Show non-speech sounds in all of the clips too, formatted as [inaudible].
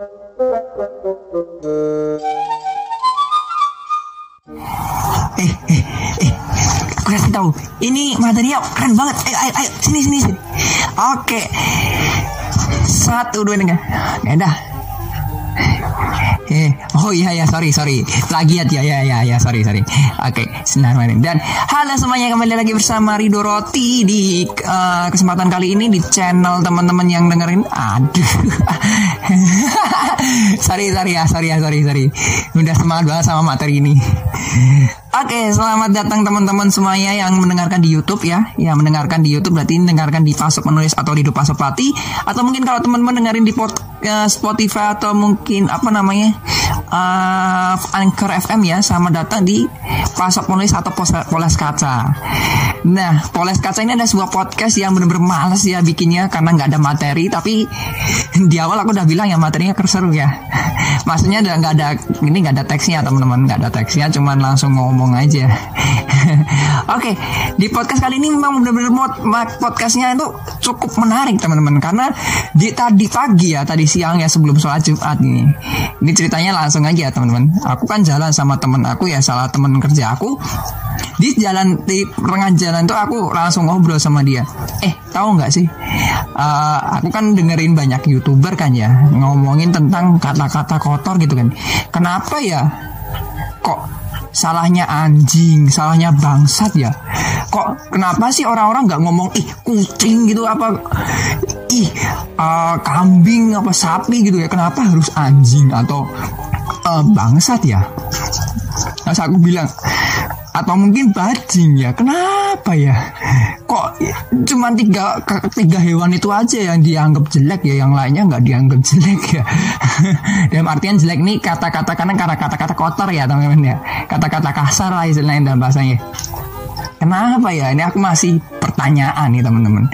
Eh, eh, eh, gue kasih tahu. Ini materinya keren banget. Ayo, ayo, ayo, sini, sini, sini. Oke. Satu, dua, tiga. Ya dah. Eh, oh iya ya, sorry sorry, plagiat ya ya ya ya, sorry sorry. Oke, senar Dan halo semuanya kembali lagi bersama Rido Roti di uh, kesempatan kali ini di channel teman-teman yang dengerin. Aduh, [laughs] sorry sorry ya, sorry ya, sorry sorry. Udah semangat banget sama materi ini. Oke, selamat datang teman-teman semuanya yang mendengarkan di YouTube ya. Yang mendengarkan di YouTube berarti mendengarkan di Pasok Menulis atau di Dupa Sopati atau mungkin kalau teman-teman dengerin di pod, uh, Spotify atau mungkin apa namanya? Uh, Anchor FM ya, sama datang di Pasok Menulis atau Poles Kaca. Nah, Poles Kaca ini ada sebuah podcast yang benar-benar males ya bikinnya karena nggak ada materi, tapi di awal aku udah bilang ya materinya keseru ya. [laughs] Maksudnya nggak ada ini nggak ada teksnya teman-teman, nggak ada teksnya, cuman langsung ngomong aja. [laughs] Oke, okay, di podcast kali ini memang benar-benar podcastnya itu cukup menarik teman-teman karena di tadi pagi ya, tadi siang ya sebelum sholat Jumat ini. Ini ceritanya langsung aja teman-teman. Aku kan jalan sama temen aku ya, salah temen kerja aku. Di jalan di jalan tuh aku langsung ngobrol sama dia. Eh, tahu nggak sih? Uh, aku kan dengerin banyak youtuber kan ya ngomongin tentang kata-kata kotor gitu kan. Kenapa ya? Kok salahnya anjing, salahnya bangsat ya. Kok kenapa sih orang-orang nggak ngomong ih kucing gitu apa ih uh, kambing apa sapi gitu ya? Kenapa harus anjing atau uh, bangsat ya? Nah, aku bilang atau mungkin bajing ya? Kenapa ya? Kok cuma tiga tiga hewan itu aja yang dianggap jelek ya? Yang lainnya nggak dianggap jelek ya? [laughs] Dalam artian jelek nih kata-kata karena karena kata-kata kotor ya teman-teman ya. Kata-kata kasar lah istilahnya dalam bahasanya kenapa ya? Ini aku masih pertanyaan nih teman-teman.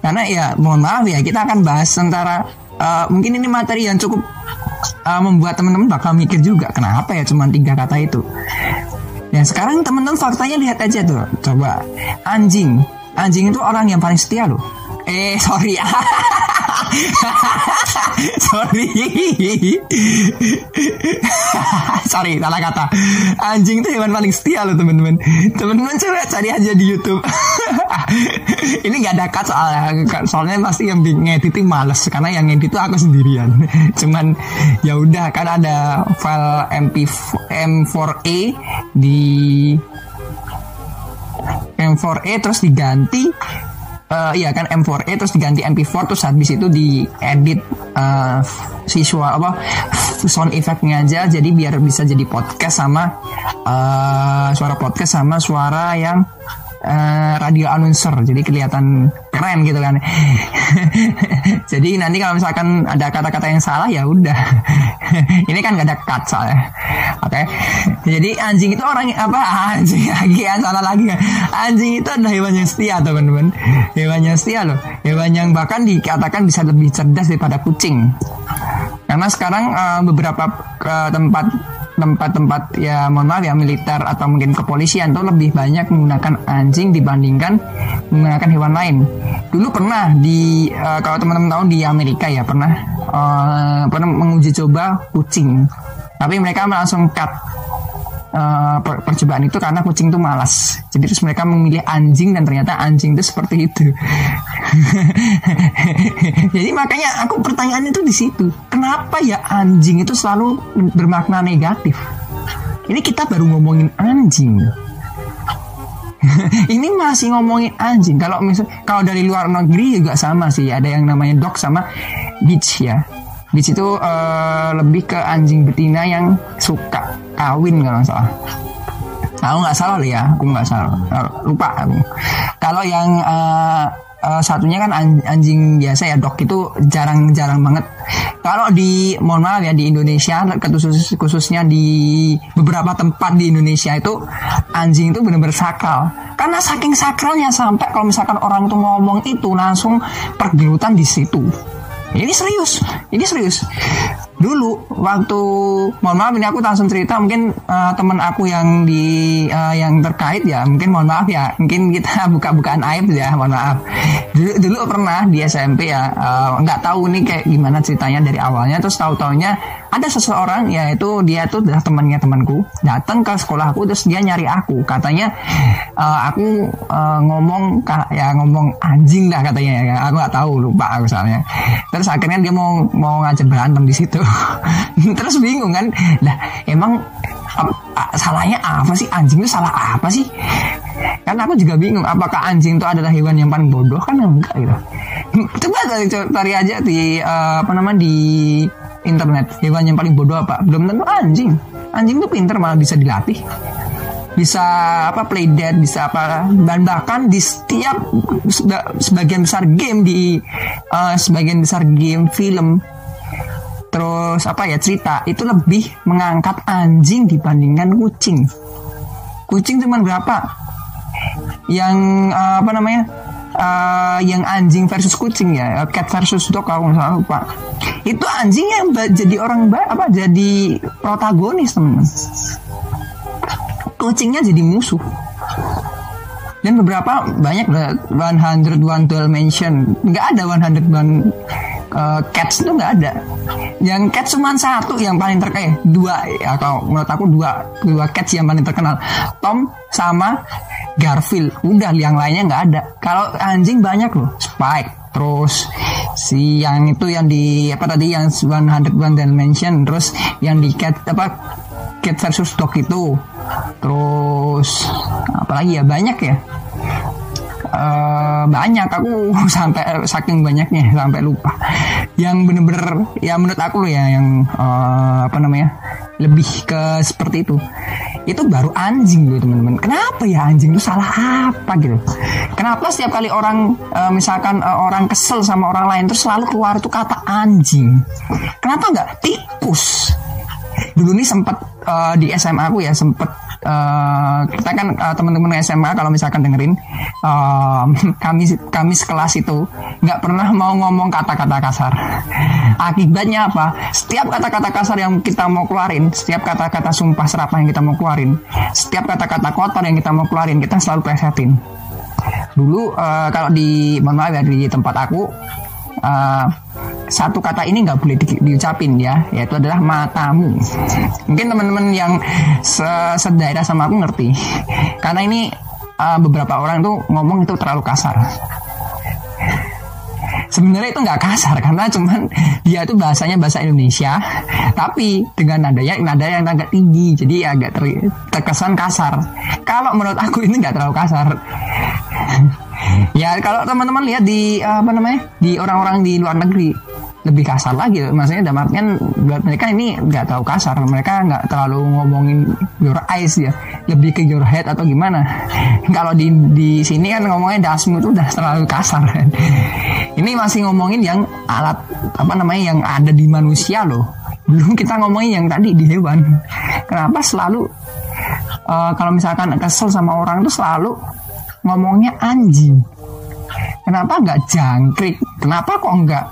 Karena ya mohon maaf ya kita akan bahas tentara uh, mungkin ini materi yang cukup uh, membuat teman-teman bakal mikir juga kenapa ya cuma tiga kata itu Ya sekarang teman-teman faktanya lihat aja tuh. Coba anjing. Anjing itu orang yang paling setia loh. Eh [laughs] sorry [laughs] Sorry [laughs] Sorry salah kata Anjing itu hewan paling setia loh teman-teman. Teman-teman coba cari aja di Youtube. [laughs] Ini gak ada cut soalnya. Soalnya pasti yang ngedit males Karena yang ngedit itu aku sendirian. [laughs] Cuman ya udah kan ada file MP M4A di M4A terus diganti uh, iya kan M4A terus diganti MP4 terus habis itu diedit uh, visual apa sound effectnya aja jadi biar bisa jadi podcast sama uh, suara podcast sama suara yang uh, radio announcer. Jadi kelihatan keren gitu kan. [laughs] Jadi nanti kalau misalkan ada kata-kata yang salah ya udah. [laughs] Ini kan gak ada cut soalnya. Oke. Okay? jadi anjing itu orang apa? [laughs] Anjing lagi ya salah lagi. Anjing itu adalah hewan yang setia teman-teman. Hewan yang setia loh. Hewan yang bahkan dikatakan bisa lebih cerdas daripada kucing. Karena sekarang uh, beberapa uh, tempat tempat-tempat ya mohon maaf ya militer atau mungkin kepolisian tuh lebih banyak menggunakan anjing dibandingkan menggunakan hewan lain. Dulu pernah di uh, kalau teman-teman tahu di Amerika ya pernah uh, pernah menguji coba kucing. Tapi mereka langsung cut uh, percobaan itu karena kucing itu malas. Jadi terus mereka memilih anjing dan ternyata anjing itu seperti itu. [laughs] Jadi makanya aku pertanyaannya itu di situ. Kenapa ya anjing itu selalu bermakna negatif? Ini kita baru ngomongin anjing. [laughs] ini masih ngomongin anjing. Kalau misal kalau dari luar negeri juga sama sih. Ada yang namanya dog sama bitch ya. Di situ uh, lebih ke anjing betina yang suka kawin kalau nggak salah. Aku nggak salah ya, aku nggak salah. Lupa aku. Kalau yang uh, uh, satunya kan anjing biasa ya dok itu jarang-jarang banget. Kalau di mohon maaf ya di Indonesia khusus khususnya di beberapa tempat di Indonesia itu anjing itu benar-benar sakral. Karena saking sakralnya sampai kalau misalkan orang itu ngomong itu langsung pergelutan di situ. Ini serius, ini serius. Dulu waktu mohon maaf ini aku langsung cerita mungkin uh, teman aku yang di uh, yang terkait ya mungkin mohon maaf ya mungkin kita [laughs] buka-bukaan aib ya mohon maaf. dulu dulu pernah di SMP ya eh, nggak tahu nih kayak gimana ceritanya dari awalnya terus tahu taunya ada seseorang yaitu dia tuh adalah temannya temanku datang ke sekolahku terus dia nyari aku. Katanya eh, aku eh, ngomong ya ngomong anjing lah katanya ya. Aku nggak tahu lupa aku soalnya. Terus akhirnya dia mau mau ngajak berantem di situ. [laughs] Terus bingung kan lah emang salahnya apa sih? Anjing itu salah apa sih? Kan aku juga bingung apakah anjing itu adalah hewan yang paling bodoh kan? Enggak gitu. [laughs] Coba cari, aja di eh, apa namanya di internet. Hewan yang paling bodoh apa? Belum tentu anjing. Anjing tuh pinter malah bisa dilatih. Bisa apa play dead bisa apa. Dan bahkan di setiap seba- sebagian besar game di eh, sebagian besar game film terus apa ya cerita itu lebih mengangkat anjing dibandingkan kucing. Kucing cuman berapa? Yang eh, apa namanya eh, yang anjing versus kucing ya cat versus dog kalau nggak salah lupa. Itu anjing yang jadi orang apa jadi protagonis teman kucingnya jadi musuh. Dan beberapa banyak lah 101 Dalmatian nggak ada 101 uh, cats itu nggak ada. Yang cats cuma satu yang paling terkenal dua ya kalau menurut aku dua dua cats yang paling terkenal. Tom sama Garfield. Udah yang lainnya nggak ada. Kalau anjing banyak loh. Spike terus si yang itu yang di apa tadi yang 101 Dalmatian terus yang di cat apa cat versus dog itu. Terus apalagi ya? Banyak ya Eh, banyak. Aku [laughs] sampai saking banyaknya sampai lupa. Yang bener-bener ya menurut aku loh ya yang eh, apa namanya lebih ke seperti itu. Itu baru anjing loh teman-teman. Kenapa ya anjing? Itu salah apa gitu? Kenapa setiap kali orang eh, misalkan eh, orang kesel sama orang lain terus selalu keluar itu kata anjing? Kenapa nggak? Tikus. Dulu nih sempat eh, di SMA aku ya sempat eh, kita kan eh, teman-teman SMA kalau misalkan dengerin eh, [laughs] kami kami sekelas itu nggak pernah mau ngomong kata-kata kasar. Akibatnya apa? Setiap kata-kata kasar yang kita mau keluarin setiap kata-kata sumpah serapah yang kita mau keluarin setiap kata-kata kotor yang kita mau keluarin kita selalu plesetin. Dulu eh, kalau di mohon maaf ya di tempat aku eh, satu kata ini nggak boleh di- diucapin ya yaitu adalah matamu. Mungkin teman-teman yang se- sedaerah sama aku ngerti. Karena ini eh, beberapa orang tuh ngomong itu terlalu kasar. Sebenarnya itu nggak kasar karena cuman dia itu bahasanya bahasa Indonesia tapi dengan nada yang nada yang agak tinggi jadi agak ter- terkesan kasar. Kalau menurut aku ini nggak terlalu kasar. [laughs] Ya kalau teman-teman lihat di apa namanya di orang-orang di luar negeri lebih kasar lagi. Maksudnya dalam artian mereka ini nggak terlalu kasar. Mereka nggak terlalu ngomongin your eyes ya. Lebih ke your head atau gimana. [laughs] Kalau di di sini kan ngomongnya dasmu itu udah terlalu kasar. Kan [laughs] ini masih ngomongin yang alat apa namanya yang ada di manusia loh. Belum kita ngomongin yang tadi di hewan. [laughs] Kenapa selalu eh, kalau misalkan kesel sama orang tuh selalu ngomongnya anjing kenapa nggak jangkrik? Kenapa kok nggak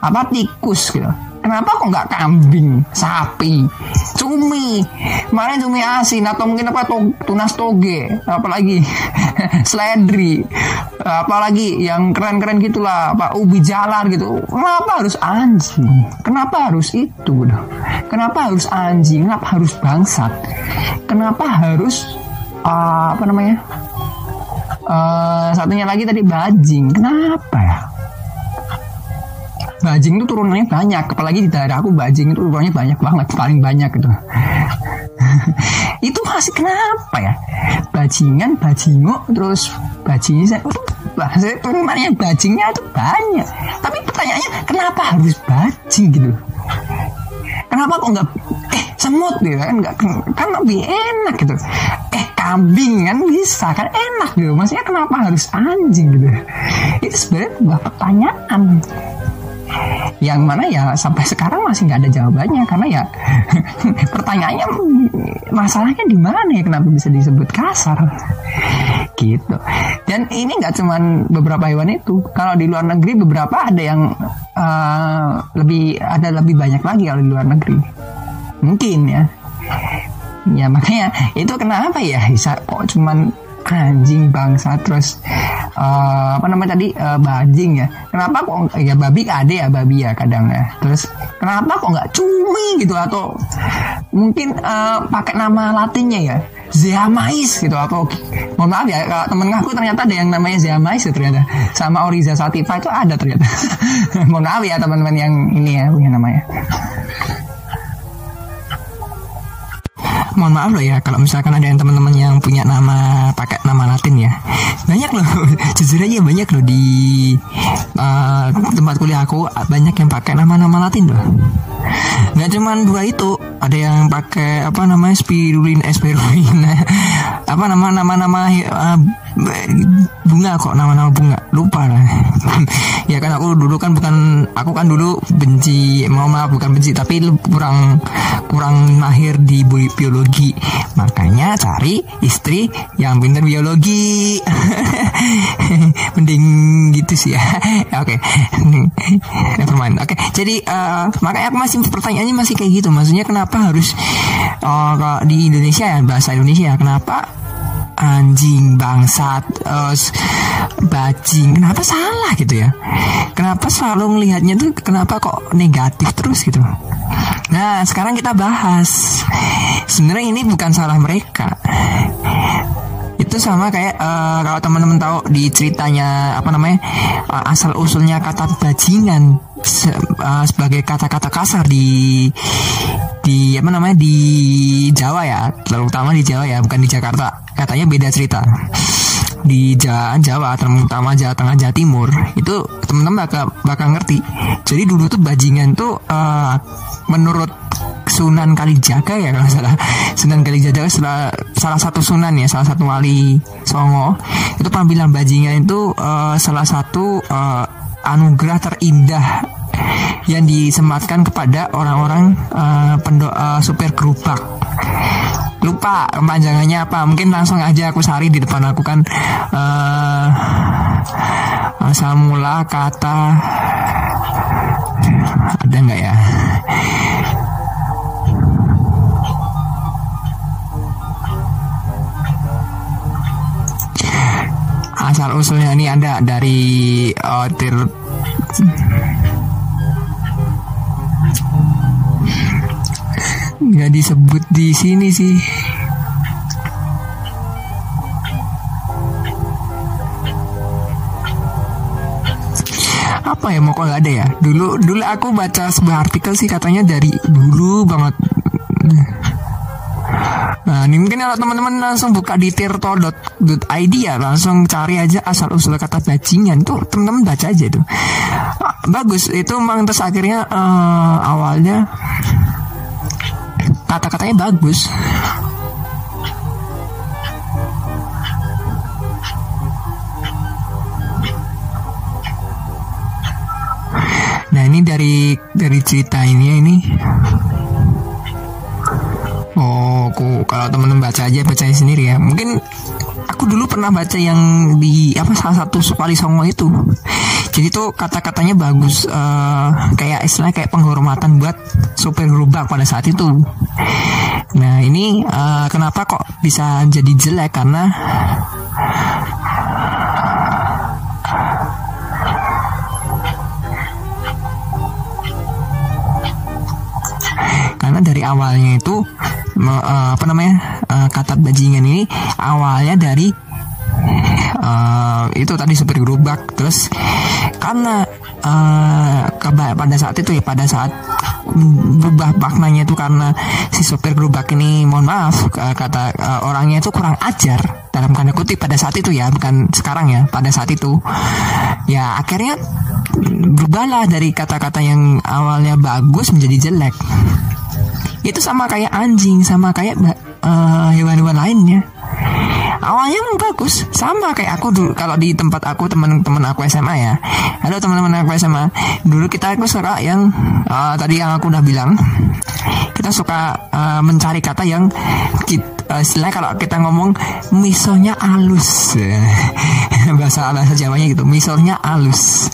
apa tikus gitu? Kenapa kok nggak kambing sapi cumi? Kemarin cumi asin atau mungkin apa to, tunas toge apalagi [laughs] seledri apalagi yang keren-keren gitulah apa ubi jalar gitu. Kenapa harus anjing? Kenapa harus itu gitu? kenapa harus anjing? Kenapa harus bangsat? Kenapa harus ah, apa namanya Eh, satunya lagi tadi bajing. Kenapa ya? Bajing itu turunannya banyak, apalagi di daerah aku bajing itu turunannya banyak banget, paling banyak gitu. [laughs] itu masih kenapa ya? Bajingan, bajingo, terus bajing saya bahasa turunannya bajingnya itu banyak. Tapi pertanyaannya kenapa harus bajing gitu? Kenapa kok nggak eh semut gitu kan nggak kan lebih enak gitu. Eh kambing kan bisa kan enak gitu. Maksudnya kenapa harus anjing gitu? Itu sebenarnya sebuah pertanyaan. Yang mana ya sampai sekarang masih nggak ada jawabannya. Karena ya [laughs] pertanyaannya masalahnya di mana ya kenapa bisa disebut kasar gitu. Dan ini nggak cuman beberapa hewan itu. Kalau di luar negeri beberapa ada yang eh, lebih ada lebih banyak lagi kalau di luar negeri. Mungkin ya. Ya makanya itu kenapa ya? Bisa kok cuman anjing bangsa terus uh, apa namanya tadi? Uh, bajing ya. Kenapa kok ya babi ada ya babi ya kadang ya. Terus kenapa kok nggak cumi gitu atau mungkin uh, pakai nama latinnya ya? Zeamais gitu apa mohon maaf ya kalau temen aku ternyata ada yang namanya Zeamais ya ternyata. Sama Oriza Sativa itu ada ternyata. [laughs] Mohon maaf ya teman-teman yang ini ya punya namanya mohon maaf loh ya kalau misalkan ada yang teman-teman yang punya nama pakai nama Latin ya. Banyak loh. [laughs] Jujur aja banyak loh di uh, tempat kuliah aku banyak yang pakai nama-nama Latin loh. Nggak cuma dua itu ada yang pakai apa namanya spirulina spirulina [laughs] apa nama nama nama uh, bunga kok nama-nama bunga. Lupa lah. [laughs] Ya kan aku dulu kan bukan aku kan dulu benci mau maaf bukan benci tapi kurang kurang mahir di biologi. Makanya cari istri yang pintar biologi. [laughs] Mending gitu sih ya. [laughs] Oke. Okay. nevermind oke. Jadi uh, makanya aku masih pertanyaannya masih kayak gitu. Maksudnya kenapa harus uh, di Indonesia ya bahasa Indonesia kenapa anjing bangsat uh, bajing. Kenapa salah gitu ya? Kenapa selalu melihatnya tuh kenapa kok negatif terus gitu? Nah sekarang kita bahas. Sebenarnya ini bukan salah mereka. Itu sama kayak uh, kalau teman-teman tahu di ceritanya apa namanya uh, asal usulnya kata bajingan se uh, sebagai kata-kata kasar di di apa namanya di Jawa ya. Terutama di Jawa ya bukan di Jakarta. Katanya beda cerita. Di Jawa, Jawa terutama Jawa Tengah Jawa Timur itu teman-teman bakal bakal ngerti. Jadi dulu tuh bajingan tuh uh, menurut Sunan Kalijaga ya kalau salah. Sunan Kalijaga salah, salah satu sunan ya salah satu wali Songo. Itu pernah bilang bajingan itu uh, salah satu uh, anugerah terindah yang disematkan kepada orang-orang uh, pendoa super gerubak lupa kepanjangannya apa mungkin langsung aja aku sari di depan aku kan. Uh, asal mula kata ada nggak ya asal usulnya ini ada dari uh, tir nggak disebut di sini sih. Apa ya mau kok nggak ada ya? Dulu dulu aku baca sebuah artikel sih katanya dari dulu banget Nah, ini mungkin kalau teman-teman langsung buka di tirto.id ya, langsung cari aja asal usul kata bajingan tuh teman-teman baca aja tuh. Bagus, itu memang terus akhirnya uh, awalnya kata-katanya bagus Nah ini dari dari cerita ini ya ini. Kalau temen-temen baca aja baca sendiri ya. Mungkin aku dulu pernah baca yang di apa salah satu Supali Songo itu. Jadi tuh kata-katanya bagus uh, kayak istilah kayak penghormatan buat supir gerobak pada saat itu. Nah ini uh, kenapa kok bisa jadi jelek? Karena karena dari awalnya itu uh, apa namanya uh, kata bajingan ini awalnya dari uh, itu tadi supir gerobak. Terus karena uh, pada saat itu ya pada saat berubah maknanya itu karena si supir gerobak ini mohon maaf kata uh, orangnya itu kurang ajar dalam tanda kutip pada saat itu ya bukan sekarang ya pada saat itu. Ya akhirnya berubahlah dari kata-kata yang awalnya bagus menjadi jelek itu sama kayak anjing sama kayak hewan-hewan uh, lainnya. Awalnya bagus sama kayak aku dulu. Kalau di tempat aku teman-teman aku SMA ya. Halo teman-teman aku SMA dulu kita aku suka yang uh, tadi yang aku udah bilang kita suka uh, mencari kata yang kita, uh, istilahnya kalau kita ngomong misalnya alus. [laughs] Bahasa bahasa Jawanya gitu misalnya alus.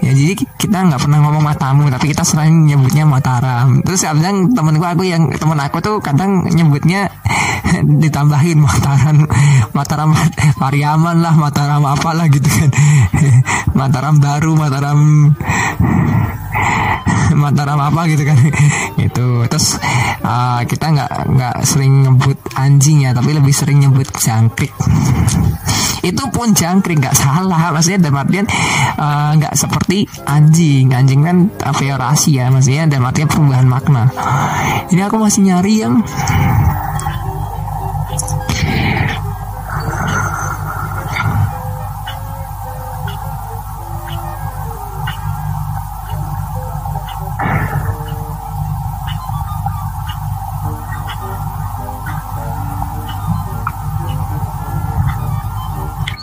Ya jadi kita nggak pernah ngomong matamu tapi kita sering nyebutnya mataram terus kadang temenku aku yang temen aku tuh kadang nyebutnya [laughs] ditambahin Mataram Mataram Pariaman lah Mataram apalah gitu kan. [laughs] Mataram baru Mataram Mataram apa gitu kan. [laughs] Itu terus uh, kita nggak nggak sering nyebut anjing ya tapi lebih sering nyebut jangkrik. Itu pun jangkrik nggak salah. Maksudnya dalam artian nggak uh, seperti anjing. Anjing kan aviorasi ya maksudnya dalam artian perubahan makna. Ini aku masih nyari yang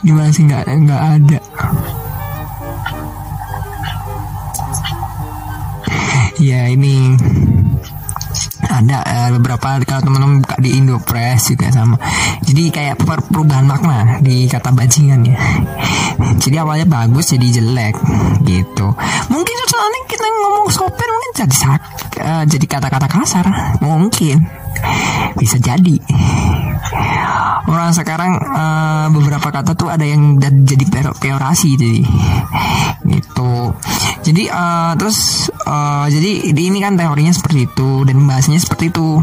gimana sih nggak nggak ada. Ya ini ada uh, beberapa kalau teman-teman buka di Indopress juga sama. Jadi kayak per perubahan makna di kata bajingan ya. Jadi awalnya bagus jadi jelek gitu. Mungkin soalnya kita ngomong sopir mungkin jadi uh, jadi kata-kata kasar. Mungkin. Bisa jadi orang sekarang uh, beberapa kata tuh ada yang jadi peorasi jadi gitu. Jadi uh, terus uh, jadi ini kan teorinya seperti itu dan bahasanya seperti itu.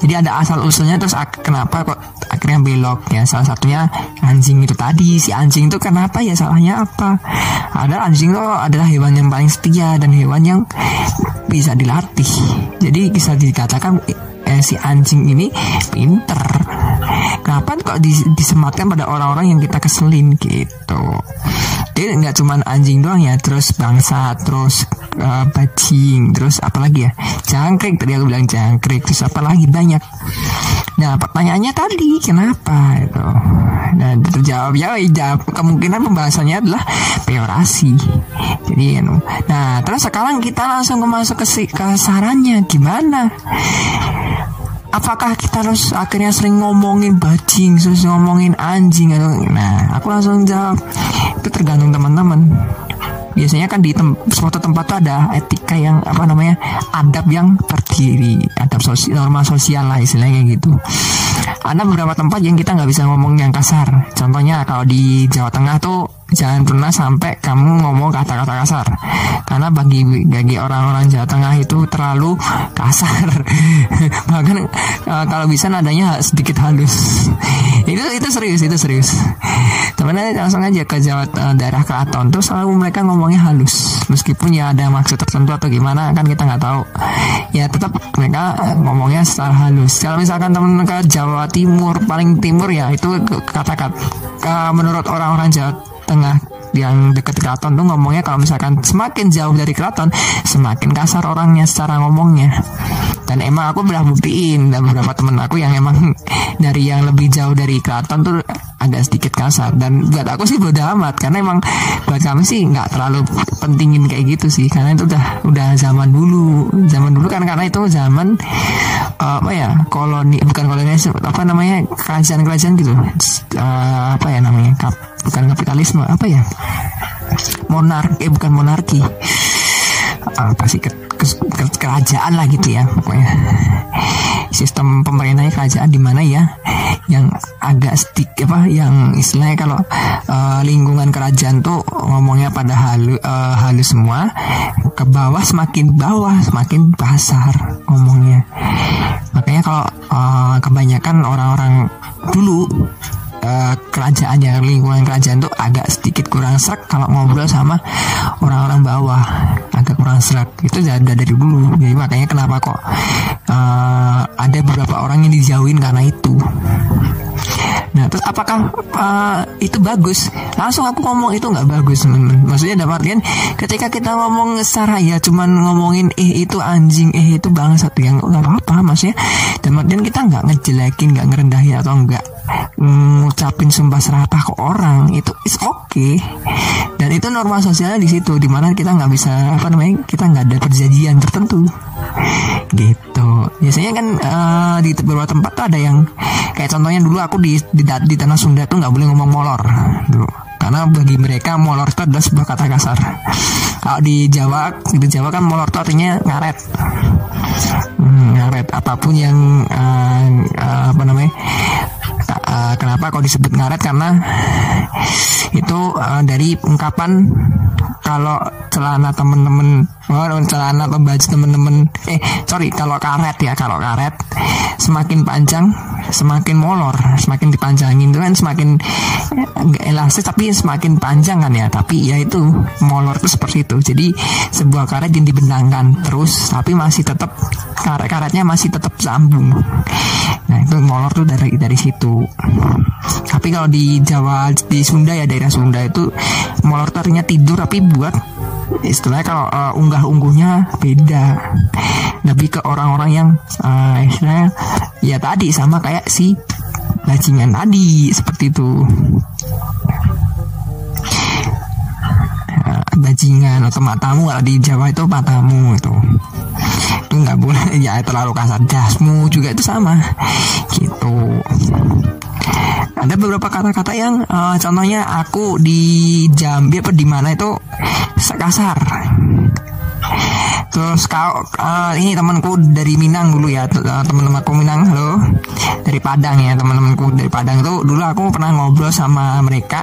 Jadi ada asal usulnya terus kenapa kok akhirnya belok ya? Salah satunya anjing itu tadi. Si anjing itu kenapa ya? Salahnya apa? Ada anjing itu adalah hewan yang paling setia dan hewan yang bisa dilatih. Jadi bisa dikatakan eh, si anjing ini pinter kenapa kok disematkan pada orang-orang yang kita keselin gitu? Jadi nggak cuma anjing doang ya terus bangsa terus uh, bajing terus apalagi ya? Jangkrik tadi aku bilang jangkrik terus apalagi banyak. Nah pertanyaannya tadi kenapa itu nah terjawab ya jawab kemungkinan pembahasannya adalah peorasi jadi anu. nah terus sekarang kita langsung masuk ke, ke sarannya gimana apakah kita harus akhirnya sering ngomongin bajing, terus ngomongin anjing atau nah aku langsung jawab. Itu tergantung teman-teman. Biasanya kan di tem suatu tempat tuh ada etika yang apa namanya adab yang terdiri adab sosial norma sosial lah istilahnya gitu ada beberapa tempat yang kita nggak bisa ngomong yang kasar. Contohnya kalau di Jawa Tengah tuh jangan pernah sampai kamu ngomong kata-kata kasar. Karena bagi bagi orang-orang Jawa Tengah itu terlalu kasar. [laughs] Bahkan uh, kalau bisa nadanya sedikit halus. Itu itu serius itu serius. Teman-teman langsung aja ke Jawa uh, daerah Keraton tuh selalu mereka ngomongnya halus. Meskipun ya ada maksud tertentu atau gimana kan kita nggak tahu. Ya tetap mereka ngomongnya secara halus. Kalau misalkan teman ke Jawa Timur paling timur ya itu kata-kata menurut orang-orang Jawa tengah yang dekat keraton tuh ngomongnya kalau misalkan semakin jauh dari keraton semakin kasar orangnya secara ngomongnya. Dan emang aku udah buktiin dan beberapa temen aku yang emang [laughs] dari yang lebih jauh dari keraton tuh agak sedikit kasar. Dan buat aku sih bodo amat karena emang buat kami sih nggak terlalu pentingin kayak gitu sih. Karena itu udah udah zaman dulu. Zaman dulu kan karena itu zaman apa ya koloni bukan koloni apa namanya kerajaan-kerajaan gitu. Uh, apa ya namanya kap bukan kapitalisme apa ya? Monarki eh bukan monarki. Apa sih kerajaan lah gitu ya pokoknya. Sistem pemerintahnya kerajaan di mana ya yang agak sedikit apa yang istilahnya kalau uh, lingkungan kerajaan tuh ngomongnya pada halu uh, halus semua ke bawah semakin bawah semakin pasar ngomongnya. Makanya kalau uh, kebanyakan orang-orang dulu uh, kerajaan ya lingkungan kerajaan tuh agak sedikit kurang serak kalau ngobrol sama orang-orang bawah. Agak kurang serak. Itu sudah dari dulu. Jadi makanya kenapa kok uh, ada beberapa orang yang dijauhin karena itu. Nah, terus apakah uh, itu bagus? Langsung aku ngomong itu nggak bagus. Maksudnya dapat artian ketika kita ngomong secara ya cuman ngomongin eh itu anjing, eh itu bangsat yang nggak apa-apa, maksudnya. Dalam artian kita nggak ngejelekin, nggak ngerendahin atau nggak ngucapin sumpah serapah ke orang itu is oke okay. dan itu norma sosialnya di situ di mana kita nggak bisa apa namanya kita nggak ada perjanjian tertentu. Gitu. Biasanya kan uh, di beberapa tempat tuh ada yang kayak contohnya dulu aku di di, di tanah Sunda tuh nggak boleh ngomong molor. Dulu karena bagi mereka molor itu adalah sebuah kata kasar. Kalau di Jawa di Jawa kan molor itu artinya ngaret. Hmm, ngaret. Apa pun yang uh, uh, apa namanya uh, kenapa kok disebut ngaret? Karena itu uh, dari ungkapan kalau celana temen-temen oh, celana baju temen-temen. Eh sorry kalau karet ya kalau karet semakin panjang semakin molor semakin dipanjangin. Itu kan semakin enggak elastis tapi semakin panjang kan ya. Tapi ya itu molor itu seperti itu. Jadi sebuah karet yang dibentangkan terus tapi masih tetap karet-karetnya masih tetap sambung. Nah itu molor tuh dari dari situ. Tapi kalau di Jawa di Sunda ya daerah Sunda itu molor ternyata tidur tapi buat istilahnya kalau uh, unggah ungguhnya beda. Lebih ke orang-orang yang uh, ya tadi sama kayak si bajingan tadi seperti itu. Uh, bajingan atau matamu kalau di Jawa itu matamu itu. Itu nggak boleh [laughs] ya terlalu kasar. Jasmu juga itu sama gitu. Ada beberapa kata-kata yang uh, contohnya aku di Jambi apa di mana itu sekasar Terus kau uh, ini temanku dari Minang dulu ya uh, teman-temanku Minang halo. Dari Padang ya teman-temanku dari Padang. Itu dulu aku pernah ngobrol sama mereka.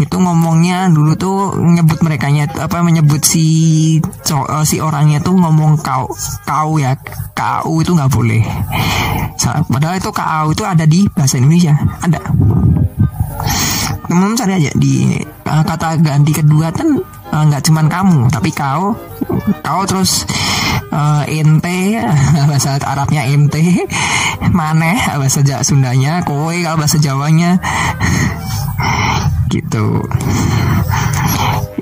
Itu ngomongnya dulu tuh nyebut mereka apa menyebut si uh, si orangnya tuh ngomong kau kau ya kau itu nggak boleh. Padahal itu kau itu ada di bahasa Indonesia ada. Teman-teman cari aja di uh, kata ganti kedua kan nggak uh, cuman kamu tapi kau kau terus uh, ente [laughs] bahasa Arabnya ente maneh bahasa Sundanya kowe kalau bahasa Jawanya. Gitu.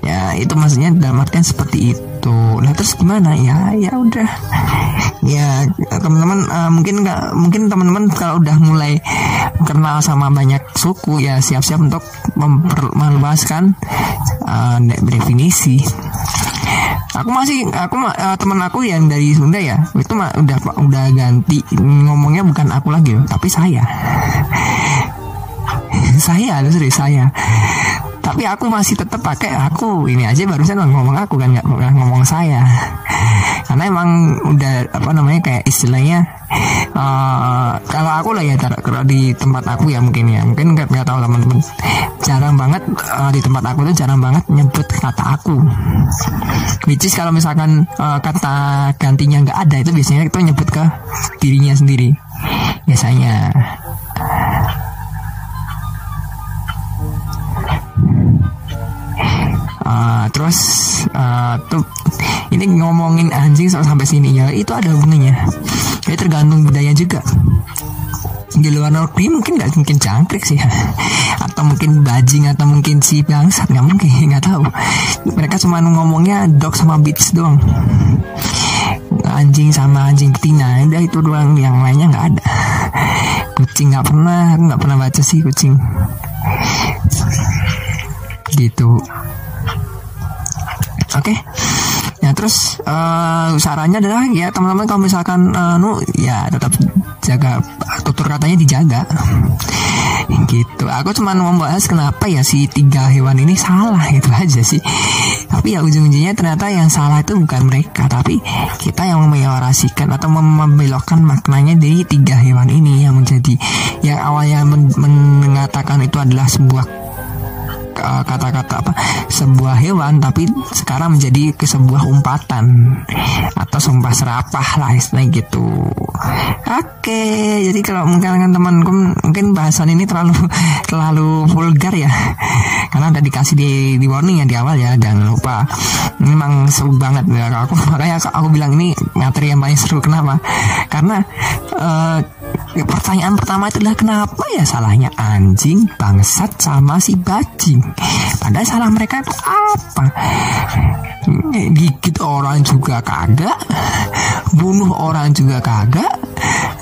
Ya itu maksudnya dalam artian seperti itu. Nah terus gimana? Ya ya udah. Ya teman-teman uh, mungkin nggak mungkin teman-teman kalau udah mulai kenal sama banyak suku ya siap-siap untuk meluaskan uh, definisi aku masih aku uh, teman aku yang dari Sunda ya. Itu mah udah udah ganti. Ngomongnya bukan aku lagi tapi saya. [laughs] Saya serius saya tapi aku masih tetap pakai aku ini aja barusan ngomong aku kan nggak ngomong saya. Karena emang udah apa namanya kayak istilahnya uh, kalau aku lah ya kalau di tempat aku ya mungkin ya. Mungkin nggak nggak tahu teman-teman. Jarang banget uh, di tempat aku tuh jarang banget nyebut kata aku. Which is kalau misalkan uh, kata gantinya nggak ada itu biasanya itu nyebut ke dirinya sendiri. Biasanya terus uh, tuh ini ngomongin anjing sampai sini. Ya itu ada hubungannya. Jadi tergantung budaya juga. Di luar negeri mungkin nggak mungkin jangkrik sih. Atau mungkin bajing atau mungkin si bangsat nggak mungkin [laughs] nggak tahu. Mereka cuma ngomongnya dog sama bitch doang. Anjing sama anjing betina udah itu doang. Yang lainnya nggak ada. Kucing nggak pernah nggak pernah baca sih kucing. Gitu Oke. Okay? Ya terus uh, sarannya adalah ya teman-teman kalau misalkan uh, nu ya tetap jaga tutur katanya dijaga gitu aku cuma membahas kenapa ya si tiga hewan ini salah itu aja sih tapi ya ujung-ujungnya ternyata yang salah itu bukan mereka tapi kita yang memeyorasikan atau membelokkan maknanya dari tiga hewan ini yang menjadi yang awalnya men mengatakan itu adalah sebuah kata-kata apa sebuah hewan tapi sekarang menjadi ke sebuah umpatan atau sumpah serapah lah istilahnya gitu. Oke jadi kalau mungkin temanku mungkin bahasan ini terlalu [laughs] terlalu vulgar ya. Karena udah dikasih di, di warning ya di awal ya jangan lupa. Memang seru banget ya aku [laughs] makanya aku, aku bilang ini materi yang paling seru kenapa? Karena uh, pertanyaan pertama itu adalah kenapa ya salahnya anjing, bangsat sama si bajing. Padahal salah mereka itu apa? Gigit orang juga kagak, bunuh orang juga kagak,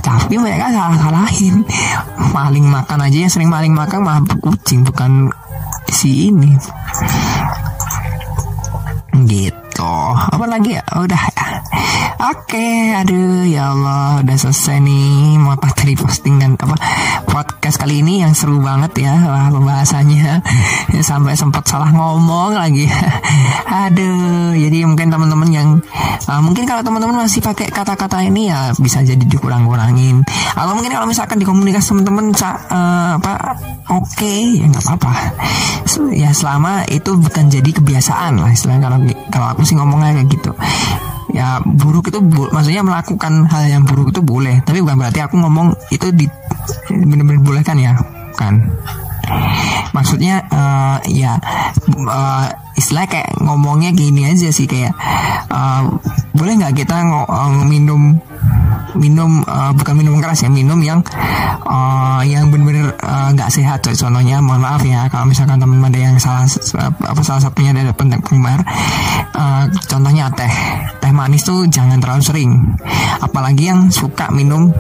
tapi mereka salah-salahin. Maling makan aja yang sering maling makan malah kucing bukan si ini. Gitu. Apa lagi ya? Udah Oke, aduh ya Allah udah selesai nih mau materi postingan apa podcast kali ini yang seru banget ya wah pembahasannya sampai sempat salah ngomong lagi. [laughs] aduh, jadi mungkin teman-teman yang uh, mungkin kalau teman-teman masih pakai kata-kata ini ya bisa jadi dikurang-kurangin. Atau mungkin kalau misalkan di komunikasi teman-teman uh, apa oke okay, ya nggak apa-apa. Ya selama itu bukan jadi kebiasaan lah istilahnya kalau kalau aku sih ngomongnya kayak gitu ya buruk itu maksudnya melakukan hal yang buruk itu boleh. Tapi bukan berarti aku ngomong itu di benar-benar boleh kan ya kan maksudnya uh, ya uh, istilah kayak ngomongnya gini aja sih kayak uh, boleh nggak kita ng minum minum uh, bukan minum keras ya minum yang uh, yang benar-benar nggak uh, sehat contohnya mohon maaf ya kalau misalkan teman-teman ada yang salah apa salah satunya dari penggemar uh, contohnya teh. Teh manis tuh jangan terlalu sering. Apalagi yang suka minum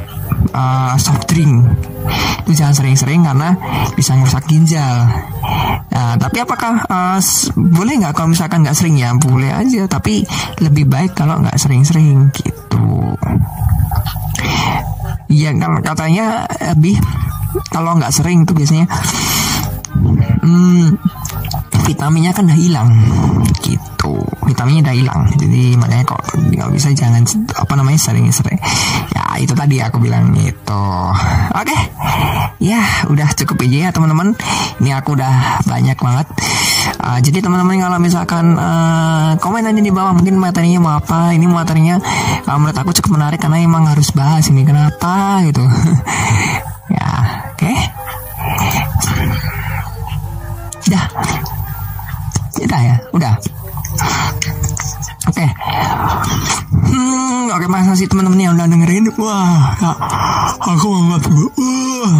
uh, soft drink. Itu jangan sering-sering karena bisa merusak ginjal. Nah, tapi apakah uh, boleh nggak kalau misalkan nggak sering? Ya? Boleh aja, tapi lebih baik kalau nggak sering-sering gitu. Iya kan katanya lebih kalau nggak sering tuh biasanya hmm, vitaminnya kan udah hilang gitu. Vitaminnya udah hilang jadi makanya kok nggak bisa jangan apa namanya sering-sering ya itu tadi aku bilang gitu. Oke okay. ya udah cukup aja ya teman-teman. Ini aku udah banyak banget uh, jadi teman-teman kalau misalkan uh, komen aja di bawah mungkin materinya mau apa. Ini materinya uh, menurut aku cukup menarik karena emang harus bahas ini kenapa gitu. [laughs] Ya oke. Okay. udah ya? Udah. Oke. Okay. hmm oke okay, makasih teman-teman yang udah dengerin. Wah aku banget. Wah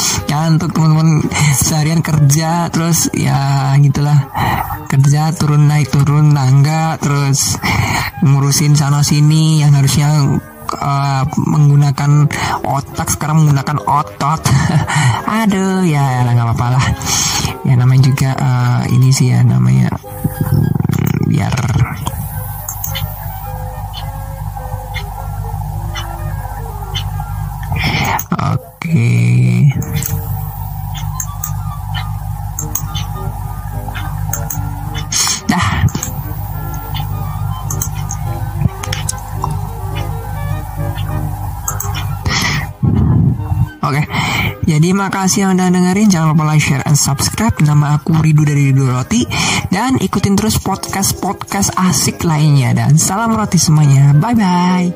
[laughs] ngantuk teman-teman seharian kerja terus ya gitulah. Kerja turun naik turun tangga terus ngurusin sana sini yang harusnya uh, menggunakan otak sekarang menggunakan otot. [laughs] Aduh ya nggak apa-apa lah. Ya namanya juga uh, ini sih ya namanya biar jadi makasih yang udah dengerin. Jangan lupa like, share, and subscribe. Nama aku Ridu dari Ridu Roti. Dan ikutin terus podcast-podcast asik lainnya. Dan salam roti semuanya. Bye-bye.